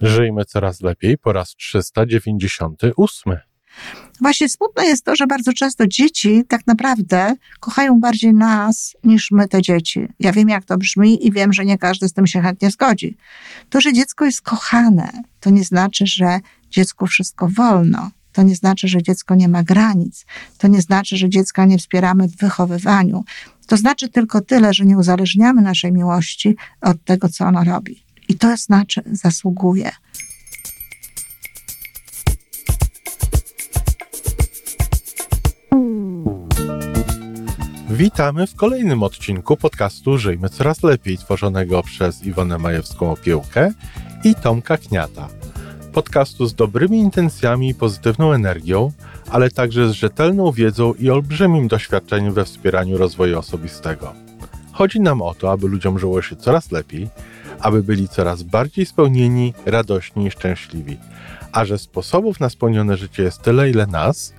Żyjmy coraz lepiej po raz 398. Właśnie smutne jest to, że bardzo często dzieci tak naprawdę kochają bardziej nas niż my te dzieci. Ja wiem, jak to brzmi i wiem, że nie każdy z tym się chętnie zgodzi. To, że dziecko jest kochane, to nie znaczy, że dziecku wszystko wolno. To nie znaczy, że dziecko nie ma granic. To nie znaczy, że dziecka nie wspieramy w wychowywaniu. To znaczy tylko tyle, że nie uzależniamy naszej miłości od tego, co ono robi. I to znaczy zasługuje. Witamy w kolejnym odcinku podcastu Żyjmy Coraz Lepiej, tworzonego przez Iwonę Majewską Opiełkę i Tomka Kniata. Podcastu z dobrymi intencjami i pozytywną energią, ale także z rzetelną wiedzą i olbrzymim doświadczeniem we wspieraniu rozwoju osobistego. Chodzi nam o to, aby ludziom żyło się coraz lepiej, aby byli coraz bardziej spełnieni, radośni i szczęśliwi. A że sposobów na spełnione życie jest tyle, ile nas,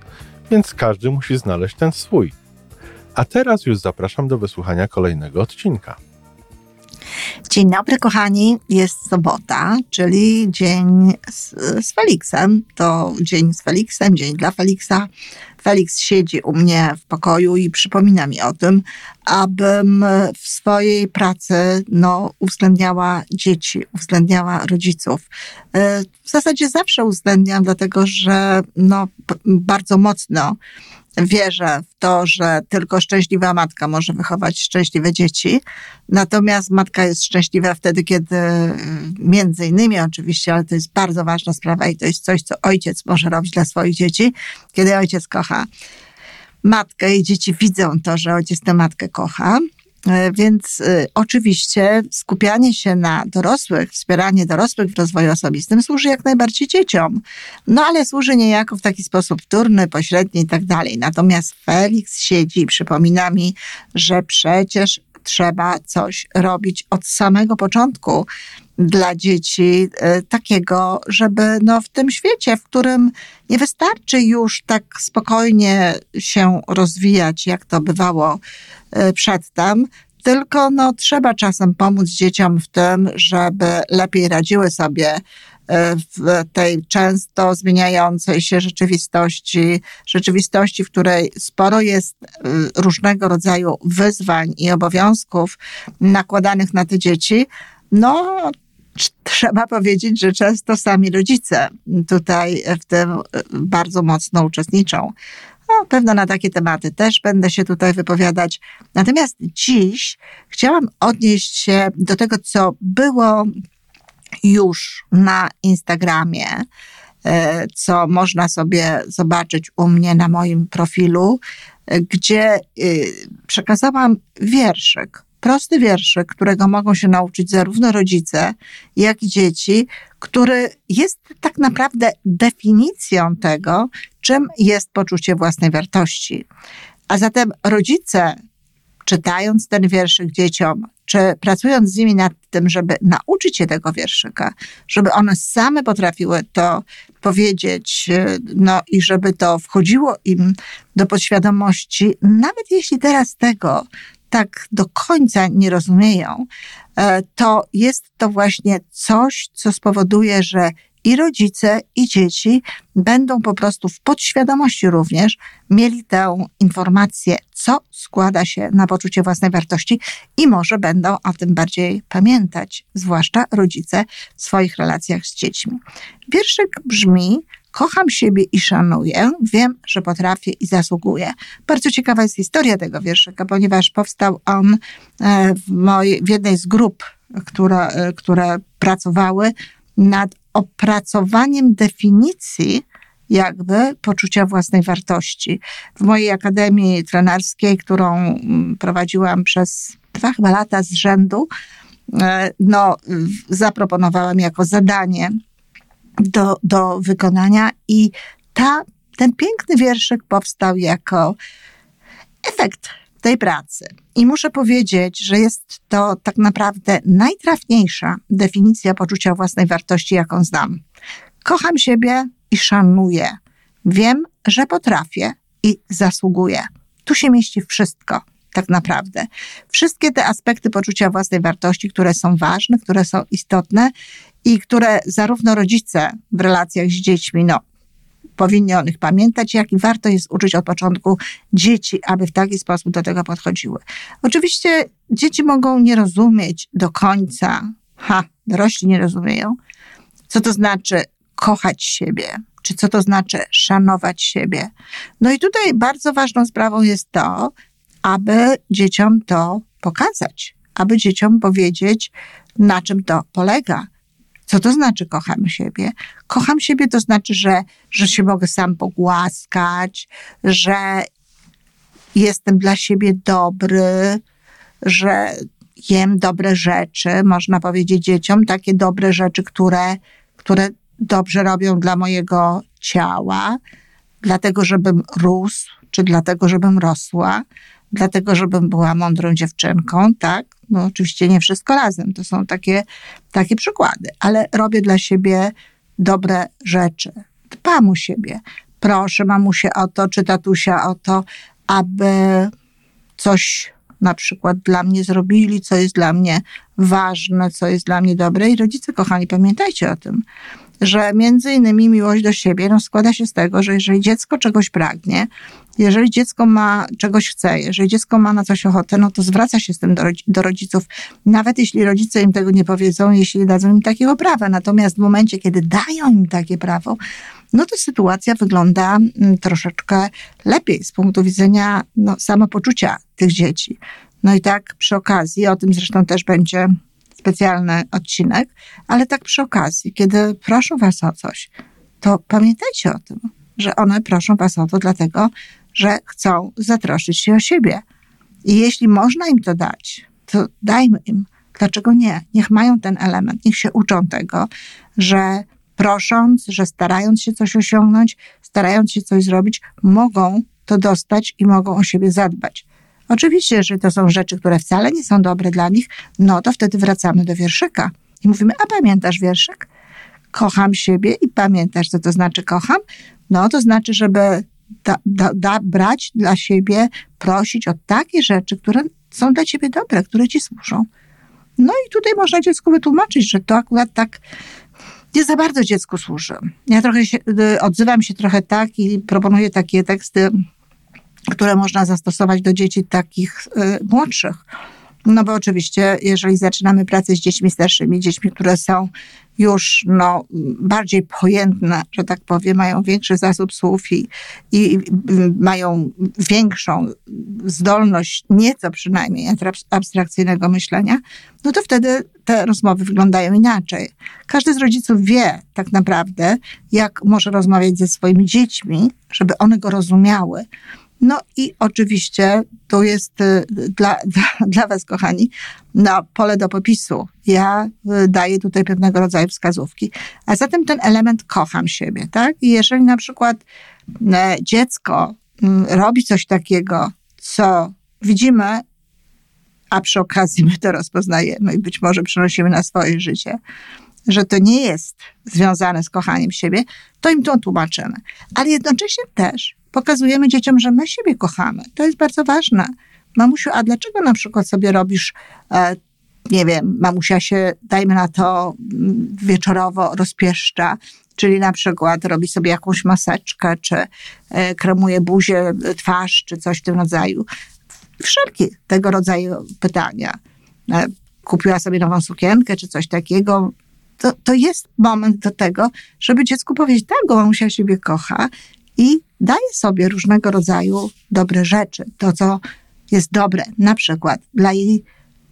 więc każdy musi znaleźć ten swój. A teraz już zapraszam do wysłuchania kolejnego odcinka. Dzień dobry, kochani. Jest sobota, czyli dzień z, z Feliksem. To dzień z Feliksem, dzień dla Feliksa. Felix siedzi u mnie w pokoju i przypomina mi o tym, abym w swojej pracy no, uwzględniała dzieci, uwzględniała rodziców. E, w zasadzie zawsze uwzględniam, dlatego że no, bardzo mocno wierzę w to, że tylko szczęśliwa matka może wychować szczęśliwe dzieci. Natomiast matka jest szczęśliwa wtedy, kiedy między innymi oczywiście, ale to jest bardzo ważna sprawa i to jest coś, co ojciec może robić dla swoich dzieci, kiedy ojciec kocha matkę i dzieci widzą to, że ojciec tę matkę kocha. E, więc y, oczywiście skupianie się na dorosłych, wspieranie dorosłych w rozwoju osobistym służy jak najbardziej dzieciom. No ale służy niejako w taki sposób wtórny, pośredni i tak dalej. Natomiast Felix siedzi i przypomina mi, że przecież trzeba coś robić od samego początku dla dzieci e, takiego, żeby no, w tym świecie, w którym nie wystarczy już tak spokojnie się rozwijać, jak to bywało e, przedtem, tylko no, trzeba czasem pomóc dzieciom w tym, żeby lepiej radziły sobie w tej często zmieniającej się rzeczywistości, rzeczywistości, w której sporo jest różnego rodzaju wyzwań i obowiązków nakładanych na te dzieci, no trzeba powiedzieć, że często sami rodzice tutaj w tym bardzo mocno uczestniczą. No, pewno na takie tematy też będę się tutaj wypowiadać. Natomiast dziś chciałam odnieść się do tego, co było już na Instagramie, e, co można sobie zobaczyć u mnie na moim profilu, gdzie e, przekazałam wierszyk prosty wierszyk, którego mogą się nauczyć zarówno rodzice, jak i dzieci, który jest tak naprawdę definicją tego, czym jest poczucie własnej wartości. A zatem rodzice, czytając ten wierszyk dzieciom, czy pracując z nimi nad tym, żeby nauczyć się tego wierszyka, żeby one same potrafiły to powiedzieć, no i żeby to wchodziło im do podświadomości, nawet jeśli teraz tego tak do końca nie rozumieją, e, to jest to właśnie coś, co spowoduje, że i rodzice, i dzieci będą po prostu w podświadomości również mieli tę informację, co składa się na poczucie własnej wartości i może będą o tym bardziej pamiętać, zwłaszcza rodzice w swoich relacjach z dziećmi. Wierszyk brzmi: Kocham siebie i szanuję, wiem, że potrafię i zasługuję. Bardzo ciekawa jest historia tego wierszyka, ponieważ powstał on e, w, mojej, w jednej z grup, które, które pracowały nad opracowaniem definicji jakby poczucia własnej wartości. W mojej akademii trenerskiej, którą mm, prowadziłam przez dwa chyba lata z rzędu, e, no, zaproponowałam jako zadanie do, do wykonania i ta, ten piękny wierszyk powstał jako efekt tej pracy. I muszę powiedzieć, że jest to tak naprawdę najtrafniejsza definicja poczucia własnej wartości, jaką znam. Kocham siebie i szanuję. Wiem, że potrafię i zasługuję. Tu się mieści wszystko tak naprawdę. Wszystkie te aspekty poczucia własnej wartości, które są ważne, które są istotne i które zarówno rodzice w relacjach z dziećmi, no, powinni o nich pamiętać, jak i warto jest uczyć od początku dzieci, aby w taki sposób do tego podchodziły. Oczywiście dzieci mogą nie rozumieć do końca, ha, dorośli nie rozumieją, co to znaczy kochać siebie, czy co to znaczy szanować siebie. No i tutaj bardzo ważną sprawą jest to, aby dzieciom to pokazać, aby dzieciom powiedzieć, na czym to polega. Co to znaczy kocham siebie? Kocham siebie to znaczy, że, że się mogę sam pogłaskać, że jestem dla siebie dobry, że jem dobre rzeczy, można powiedzieć dzieciom, takie dobre rzeczy, które, które dobrze robią dla mojego ciała, dlatego żebym rósł, czy dlatego żebym rosła, dlatego żebym była mądrą dziewczynką, tak? No oczywiście nie wszystko razem, to są takie, takie przykłady, ale robię dla siebie dobre rzeczy. Dbam o siebie. Proszę mamusię o to, czy tatusia o to, aby coś na przykład dla mnie zrobili, co jest dla mnie ważne, co jest dla mnie dobre. I rodzice, kochani, pamiętajcie o tym, że między innymi miłość do siebie no, składa się z tego, że jeżeli dziecko czegoś pragnie, jeżeli dziecko ma czegoś chce, jeżeli dziecko ma na coś ochotę, no to zwraca się z tym do, do rodziców, nawet jeśli rodzice im tego nie powiedzą, jeśli dadzą im takiego prawa. Natomiast w momencie, kiedy dają im takie prawo, no to sytuacja wygląda mm, troszeczkę lepiej z punktu widzenia no, samopoczucia tych dzieci. No i tak przy okazji, o tym zresztą też będzie specjalny odcinek, ale tak przy okazji, kiedy proszą was o coś, to pamiętajcie o tym, że one proszą was o to dlatego, że chcą zatroszczyć się o siebie. I jeśli można im to dać, to dajmy im. Dlaczego nie? Niech mają ten element, niech się uczą tego, że prosząc, że starając się coś osiągnąć, starając się coś zrobić, mogą to dostać i mogą o siebie zadbać. Oczywiście, że to są rzeczy, które wcale nie są dobre dla nich, no to wtedy wracamy do wierszyka i mówimy, a pamiętasz wierszyk? Kocham siebie i pamiętasz, co to znaczy kocham? No to znaczy, żeby da, da, da, brać dla siebie, prosić o takie rzeczy, które są dla ciebie dobre, które ci służą. No i tutaj można dziecku wytłumaczyć, że to akurat tak nie za bardzo dziecku służy. Ja trochę się, y, odzywam się trochę tak i proponuję takie teksty które można zastosować do dzieci takich y, młodszych. No bo oczywiście, jeżeli zaczynamy pracę z dziećmi starszymi, dziećmi, które są już no, bardziej pojętne, że tak powiem, mają większy zasób słów i, i mają większą zdolność, nieco przynajmniej abstrakcyjnego myślenia, no to wtedy te rozmowy wyglądają inaczej. Każdy z rodziców wie tak naprawdę, jak może rozmawiać ze swoimi dziećmi, żeby one go rozumiały. No i oczywiście to jest y, dla, dla, dla Was, kochani, na pole do popisu. Ja y, daję tutaj pewnego rodzaju wskazówki. A zatem ten element kocham siebie, tak? I jeżeli na przykład e, dziecko mm, robi coś takiego, co widzimy, a przy okazji my to rozpoznajemy i być może przenosimy na swoje życie, że to nie jest związane z kochaniem siebie, to im to tłumaczymy. Ale jednocześnie też pokazujemy dzieciom, że my siebie kochamy. To jest bardzo ważne. Mamusiu, a dlaczego na przykład sobie robisz, e, nie wiem, mamusia się, dajmy na to, mm, wieczorowo rozpieszcza, czyli na przykład robi sobie jakąś maseczkę, czy e, kremuje buzię, twarz, czy coś w tym rodzaju. Wszelkie tego rodzaju pytania. E, kupiła sobie nową sukienkę, czy coś takiego. To, to jest moment do tego, żeby dziecku powiedzieć, tak, bo mamusia siebie kocha i daje sobie różnego rodzaju dobre rzeczy, to co jest dobre, na przykład dla jej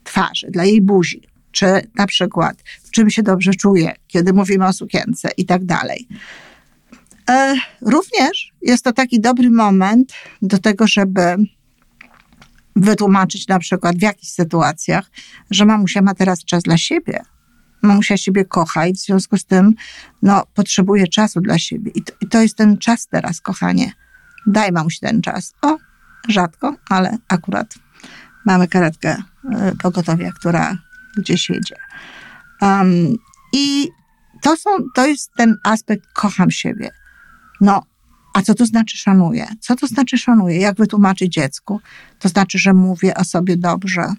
twarzy, dla jej buzi, czy na przykład w czym się dobrze czuje, kiedy mówimy o sukience i tak dalej. E, również jest to taki dobry moment do tego, żeby wytłumaczyć na przykład w jakichś sytuacjach, że mamusia ma teraz czas dla siebie, mamusia siebie kocha i w związku z tym no, potrzebuje czasu dla siebie. I to, I to jest ten czas teraz, kochanie. Daj mamusi ten czas. O, rzadko, ale akurat mamy karetkę y, pogotowia, która gdzieś jedzie. Um, I to, są, to jest ten aspekt kocham siebie. No, a co to znaczy szanuję? Co to znaczy szanuję? Jak wytłumaczyć dziecku? To znaczy, że mówię o sobie dobrze,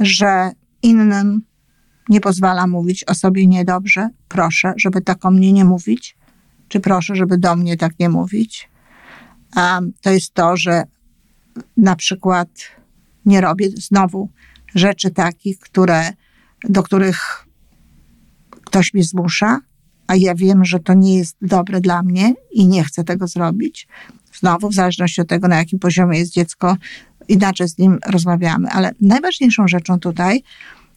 że innym nie pozwala mówić o sobie niedobrze? Proszę, żeby tak o mnie nie mówić. Czy proszę, żeby do mnie tak nie mówić? Um, to jest to, że na przykład nie robię znowu rzeczy takich, które, do których ktoś mnie zmusza, a ja wiem, że to nie jest dobre dla mnie i nie chcę tego zrobić. Znowu, w zależności od tego, na jakim poziomie jest dziecko, inaczej z nim rozmawiamy. Ale najważniejszą rzeczą tutaj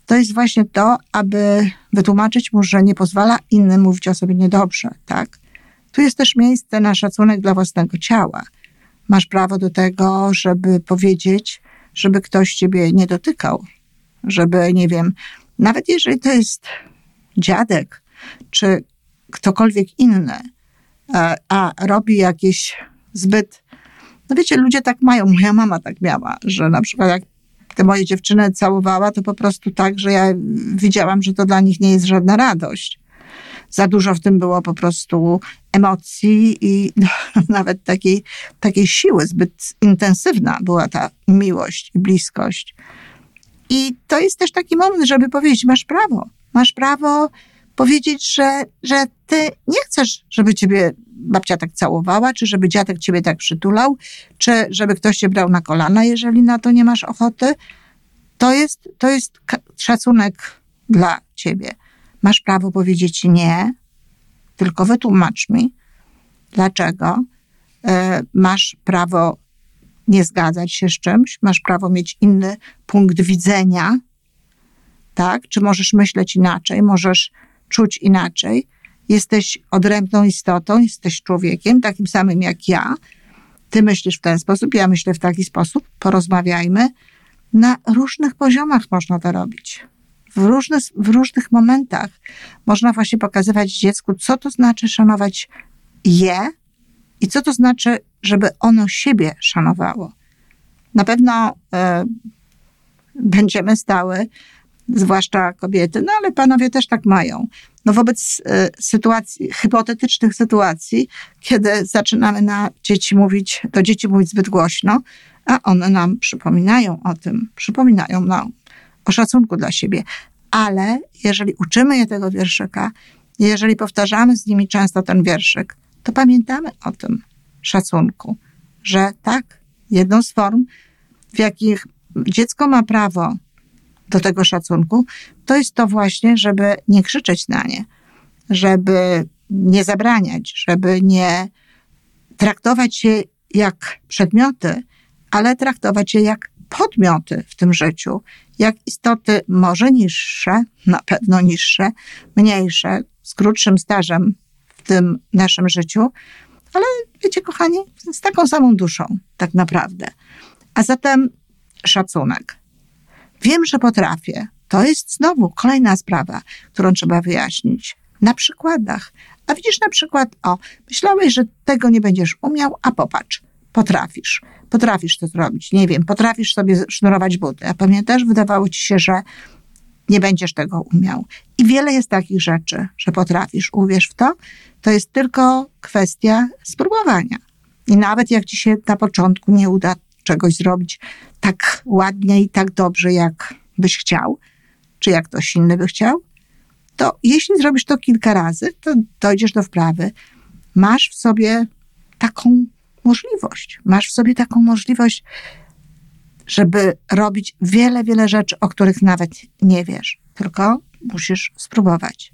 to jest właśnie to, aby wytłumaczyć mu, że nie pozwala innym mówić o sobie niedobrze, tak? Tu jest też miejsce na szacunek dla własnego ciała. Masz prawo do tego, żeby powiedzieć, żeby ktoś ciebie nie dotykał, żeby, nie wiem, nawet jeżeli to jest dziadek, czy ktokolwiek inny, a, a robi jakieś zbyt. No wiecie, ludzie tak mają. Moja mama tak miała, że na przykład jak te moje dziewczyny całowała, to po prostu tak, że ja widziałam, że to dla nich nie jest żadna radość. Za dużo w tym było po prostu emocji i nawet takiej, takiej siły, zbyt intensywna była ta miłość i bliskość. I to jest też taki moment, żeby powiedzieć: Masz prawo, masz prawo powiedzieć, że, że ty nie chcesz, żeby ciebie babcia tak całowała, czy żeby dziadek ciebie tak przytulał, czy żeby ktoś cię brał na kolana, jeżeli na to nie masz ochoty. To jest, to jest szacunek dla ciebie. Masz prawo powiedzieć nie, tylko wytłumacz mi, dlaczego. E, masz prawo nie zgadzać się z czymś, masz prawo mieć inny punkt widzenia, tak? Czy możesz myśleć inaczej, możesz czuć inaczej. Jesteś odrębną istotą, jesteś człowiekiem, takim samym jak ja. Ty myślisz w ten sposób, ja myślę w taki sposób. Porozmawiajmy. Na różnych poziomach można to robić. W, różny, w różnych momentach można właśnie pokazywać dziecku, co to znaczy szanować je i co to znaczy, żeby ono siebie szanowało. Na pewno y, będziemy stały zwłaszcza kobiety, no ale panowie też tak mają. No wobec e, sytuacji, hipotetycznych sytuacji, kiedy zaczynamy na dzieci mówić, do dzieci mówić zbyt głośno, a one nam przypominają o tym, przypominają nam o szacunku dla siebie. Ale jeżeli uczymy je tego wierszyka, jeżeli powtarzamy z nimi często ten wierszyk, to pamiętamy o tym szacunku, że tak, jedną z form, w jakich dziecko ma prawo do tego szacunku, to jest to właśnie, żeby nie krzyczeć na nie, żeby nie zabraniać, żeby nie traktować je jak przedmioty, ale traktować je jak podmioty w tym życiu, jak istoty może niższe, na pewno niższe, mniejsze, z krótszym stażem w tym naszym życiu, ale wiecie, kochani, z taką samą duszą, tak naprawdę. A zatem szacunek. Wiem, że potrafię. To jest znowu kolejna sprawa, którą trzeba wyjaśnić na przykładach. A widzisz na przykład, o, myślałeś, że tego nie będziesz umiał, a popatrz, potrafisz. Potrafisz to zrobić. Nie wiem, potrafisz sobie sznurować buty. A pamiętasz, wydawało ci się, że nie będziesz tego umiał. I wiele jest takich rzeczy, że potrafisz. Uwierz w to, to jest tylko kwestia spróbowania. I nawet jak ci się na początku nie uda czegoś zrobić tak ładnie i tak dobrze, jak byś chciał, czy jak ktoś inny by chciał, to jeśli zrobisz to kilka razy, to dojdziesz do wprawy. Masz w sobie taką możliwość. Masz w sobie taką możliwość, żeby robić wiele, wiele rzeczy, o których nawet nie wiesz, tylko musisz spróbować.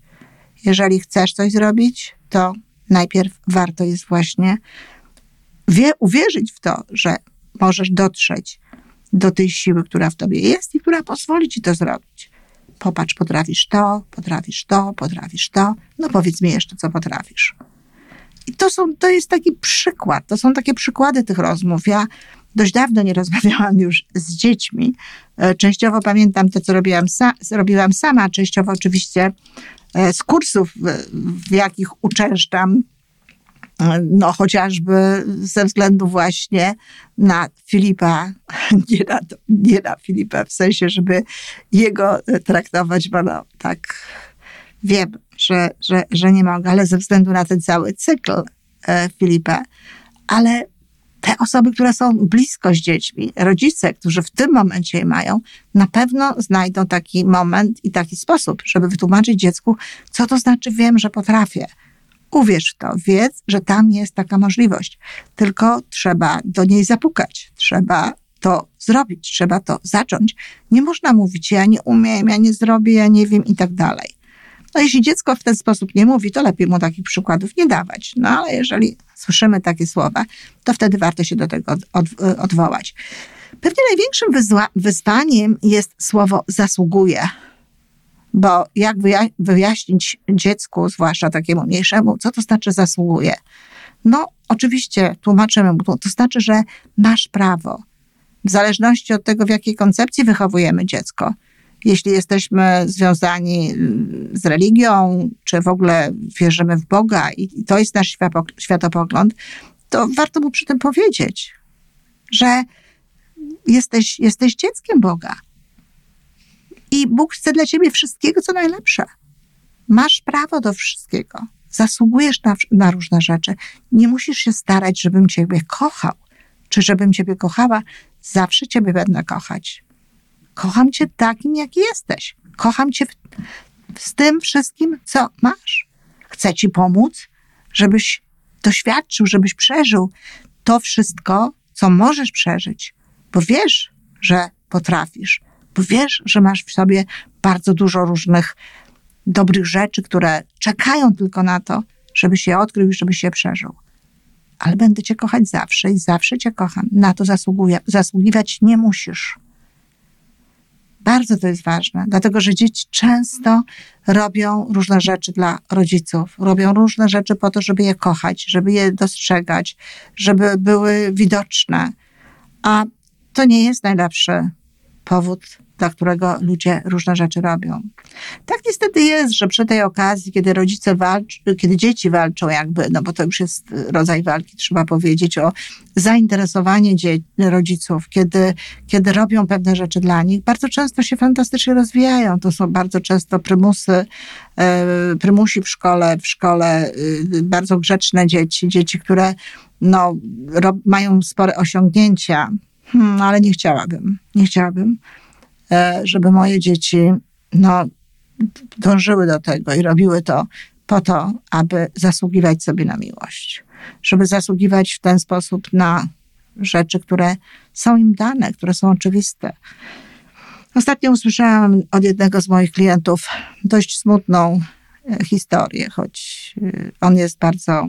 Jeżeli chcesz coś zrobić, to najpierw warto jest właśnie wie, uwierzyć w to, że możesz dotrzeć do tej siły, która w tobie jest i która pozwoli ci to zrobić. Popatrz, potrafisz to, potrafisz to, potrafisz to. No powiedz mi jeszcze, co potrafisz. I to, są, to jest taki przykład, to są takie przykłady tych rozmów. Ja dość dawno nie rozmawiałam już z dziećmi. E, częściowo pamiętam to, co robiłam, sa, robiłam sama, częściowo oczywiście e, z kursów, w jakich uczęszczam, no chociażby ze względu właśnie na Filipa, nie na, nie na Filipa, w sensie, żeby jego traktować, bo no, tak wiem, że, że, że nie mogę, ale ze względu na ten cały cykl e, Filipa. Ale te osoby, które są blisko z dziećmi, rodzice, którzy w tym momencie je mają, na pewno znajdą taki moment i taki sposób, żeby wytłumaczyć dziecku, co to znaczy wiem, że potrafię. Uwierz w to, wiedz, że tam jest taka możliwość. Tylko trzeba do niej zapukać, trzeba to zrobić, trzeba to zacząć. Nie można mówić, ja nie umiem, ja nie zrobię, ja nie wiem i tak dalej. No jeśli dziecko w ten sposób nie mówi, to lepiej mu takich przykładów nie dawać. No ale jeżeli słyszymy takie słowa, to wtedy warto się do tego od, od, odwołać. Pewnie największym wyzwa, wyzwaniem jest słowo zasługuje. Bo jak wyjaśnić dziecku, zwłaszcza takiemu mniejszemu, co to znaczy zasługuje? No, oczywiście tłumaczymy mu, to znaczy, że masz prawo. W zależności od tego, w jakiej koncepcji wychowujemy dziecko, jeśli jesteśmy związani mm, z religią, czy w ogóle wierzymy w Boga i to jest nasz światopogląd, to warto mu przy tym powiedzieć, że jesteś, jesteś dzieckiem Boga. I Bóg chce dla ciebie wszystkiego, co najlepsze. Masz prawo do wszystkiego. Zasługujesz na, na różne rzeczy. Nie musisz się starać, żebym ciebie kochał, czy żebym ciebie kochała. Zawsze ciebie będę kochać. Kocham cię takim, jaki jesteś. Kocham cię z tym wszystkim, co masz. Chcę ci pomóc, żebyś doświadczył, żebyś przeżył to wszystko, co możesz przeżyć, bo wiesz, że potrafisz, bo wiesz, że masz w sobie bardzo dużo różnych dobrych rzeczy, które czekają tylko na to, żebyś je odkrył i żebyś je przeżył. Ale będę cię kochać zawsze i zawsze cię kocham. Na to zasługuję. zasługiwać nie musisz. Bardzo to jest ważne, dlatego że dzieci często robią różne rzeczy dla rodziców. Robią różne rzeczy po to, żeby je kochać, żeby je dostrzegać, żeby były widoczne. A to nie jest najlepszy powód dla którego ludzie różne rzeczy robią. Tak niestety jest, że przy tej okazji, kiedy rodzice walczą, kiedy dzieci walczą jakby, no bo to już jest rodzaj walki, trzeba powiedzieć o zainteresowanie rodziców, kiedy, kiedy robią pewne rzeczy dla nich, bardzo często się fantastycznie rozwijają. To są bardzo często prymusy, e, prymusi w szkole, w szkole y, bardzo grzeczne dzieci, dzieci, które no, mają spore osiągnięcia, Hmm, ale nie chciałabym. Nie chciałabym, E, żeby moje dzieci no, dążyły do tego i robiły to po to, aby zasługiwać sobie na miłość. Żeby zasługiwać w ten sposób na rzeczy, które są im dane, które są oczywiste. Ostatnio usłyszałam od jednego z moich klientów dość smutną e, historię, choć e, on jest bardzo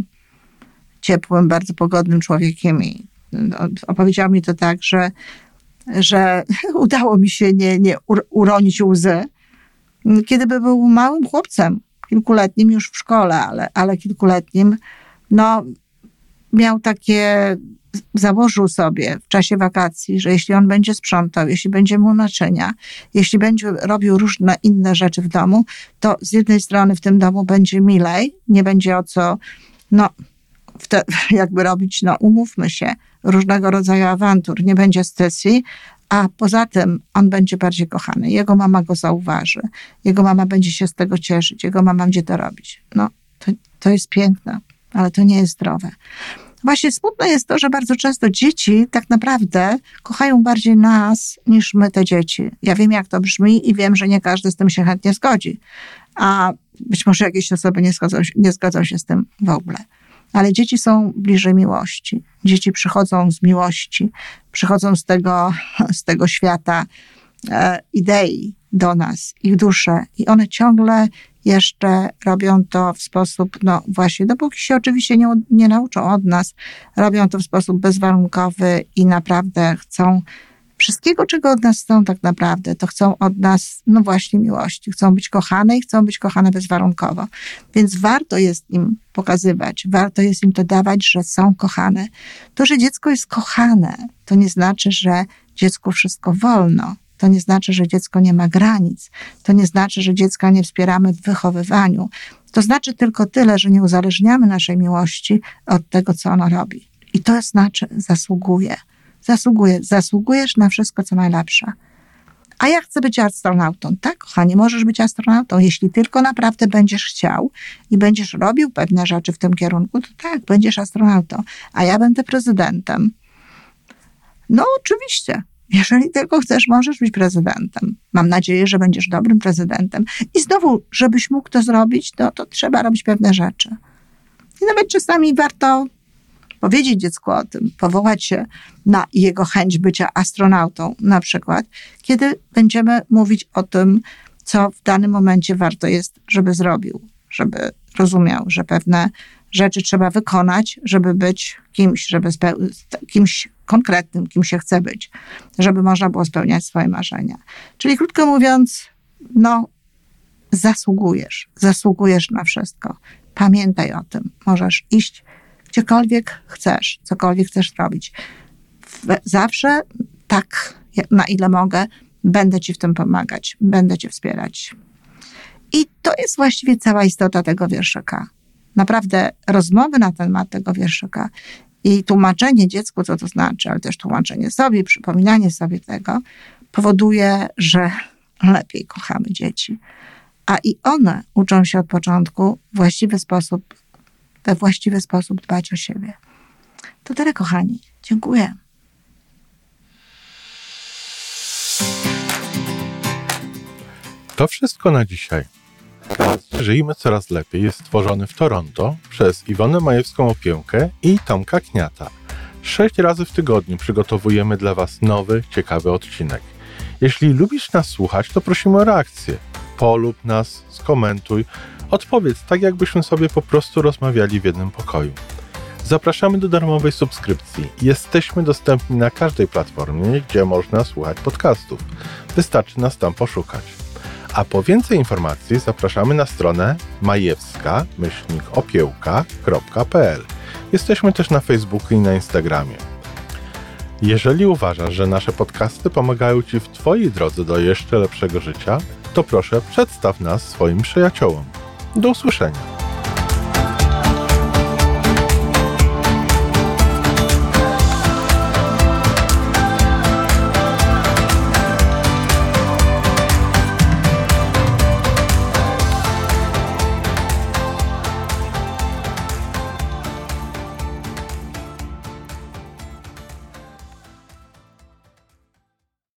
ciepłym, bardzo pogodnym człowiekiem i no, opowiedział mi to tak, że że udało mi się nie, nie uronić łzy, kiedy by był małym chłopcem, kilkuletnim już w szkole, ale, ale kilkuletnim, no miał takie, założył sobie w czasie wakacji, że jeśli on będzie sprzątał, jeśli będzie mu naczynia, jeśli będzie robił różne inne rzeczy w domu, to z jednej strony w tym domu będzie milej, nie będzie o co, no, te, jakby robić, no umówmy się, różnego rodzaju awantur, nie będzie sesji, a poza tym on będzie bardziej kochany. Jego mama go zauważy, jego mama będzie się z tego cieszyć, jego mama będzie to robić. No, to, to jest piękne, ale to nie jest zdrowe. Właśnie smutne jest to, że bardzo często dzieci tak naprawdę kochają bardziej nas niż my te dzieci. Ja wiem, jak to brzmi i wiem, że nie każdy z tym się chętnie zgodzi. A być może jakieś osoby nie zgodzą, nie się z tym w ogóle ale dzieci są bliżej miłości. Dzieci przychodzą z miłości, przychodzą z tego, z tego świata e, idei do nas, ich dusze i one ciągle jeszcze robią to w sposób, no właśnie, dopóki się oczywiście nie, nie nauczą od nas, robią to w sposób bezwarunkowy i naprawdę chcą wszystkiego, czego od nas chcą tak naprawdę, to chcą od nas, no właśnie, miłości. Chcą być kochane i chcą być kochane bezwarunkowo. Więc warto jest im pokazywać, warto jest im to dawać, że są kochane. To, że dziecko jest kochane, to nie znaczy, że dziecku wszystko wolno. To nie znaczy, że dziecko nie ma granic. To nie znaczy, że dziecka nie wspieramy w wychowywaniu. To znaczy tylko tyle, że nie uzależniamy naszej miłości od tego, co ono robi. I to znaczy zasługuje. Zasługuje, zasługujesz na wszystko, co najlepsze. A ja chcę być astronautą. Tak, kochanie, możesz być astronautą, jeśli tylko naprawdę będziesz chciał i będziesz robił pewne rzeczy w tym kierunku, to tak, będziesz astronautą. A ja będę prezydentem. No, oczywiście. Jeżeli tylko chcesz, możesz być prezydentem. Mam nadzieję, że będziesz dobrym prezydentem. I znowu, żebyś mógł to zrobić, no, to trzeba robić pewne rzeczy. I nawet czasami warto powiedzieć dziecku o tym, powołać się na jego chęć bycia astronautą, na przykład, kiedy będziemy mówić o tym, co w danym momencie warto jest, żeby zrobił, żeby rozumiał, że pewne rzeczy trzeba wykonać, żeby być kimś, żeby kimś konkretnym, kim się chce być, żeby można było spełniać swoje marzenia. Czyli krótko mówiąc, no, zasługujesz, zasługujesz na wszystko. Pamiętaj o tym. Możesz iść gdziekolwiek chcesz, cokolwiek chcesz robić. Zawsze tak, na ile mogę, będę Ci w tym pomagać, będę Cię wspierać. I to jest właściwie cała istota tego wierszyka. Naprawdę rozmowy na temat tego wierszyka i tłumaczenie dziecku, co to znaczy, ale też tłumaczenie sobie, przypominanie sobie tego, powoduje, że lepiej kochamy dzieci. A i one uczą się od początku właściwy sposób, we właściwy sposób dbać o siebie. To tyle, kochani. Dziękuję. To wszystko na dzisiaj. Żyjmy coraz lepiej jest stworzony w Toronto przez Iwonę Majewską Opiełkę i Tomka Kniata. Sześć razy w tygodniu przygotowujemy dla Was nowy, ciekawy odcinek. Jeśli lubisz nas słuchać, to prosimy o reakcję. Polub nas, skomentuj, odpowiedz tak, jakbyśmy sobie po prostu rozmawiali w jednym pokoju. Zapraszamy do darmowej subskrypcji. Jesteśmy dostępni na każdej platformie, gdzie można słuchać podcastów. Wystarczy nas tam poszukać. A po więcej informacji zapraszamy na stronę majewska-opiełka.pl. Jesteśmy też na Facebooku i na Instagramie. Jeżeli uważasz, że nasze podcasty pomagają Ci w Twojej drodze do jeszcze lepszego życia, to proszę przedstaw nas swoim przyjaciołom. Do usłyszenia.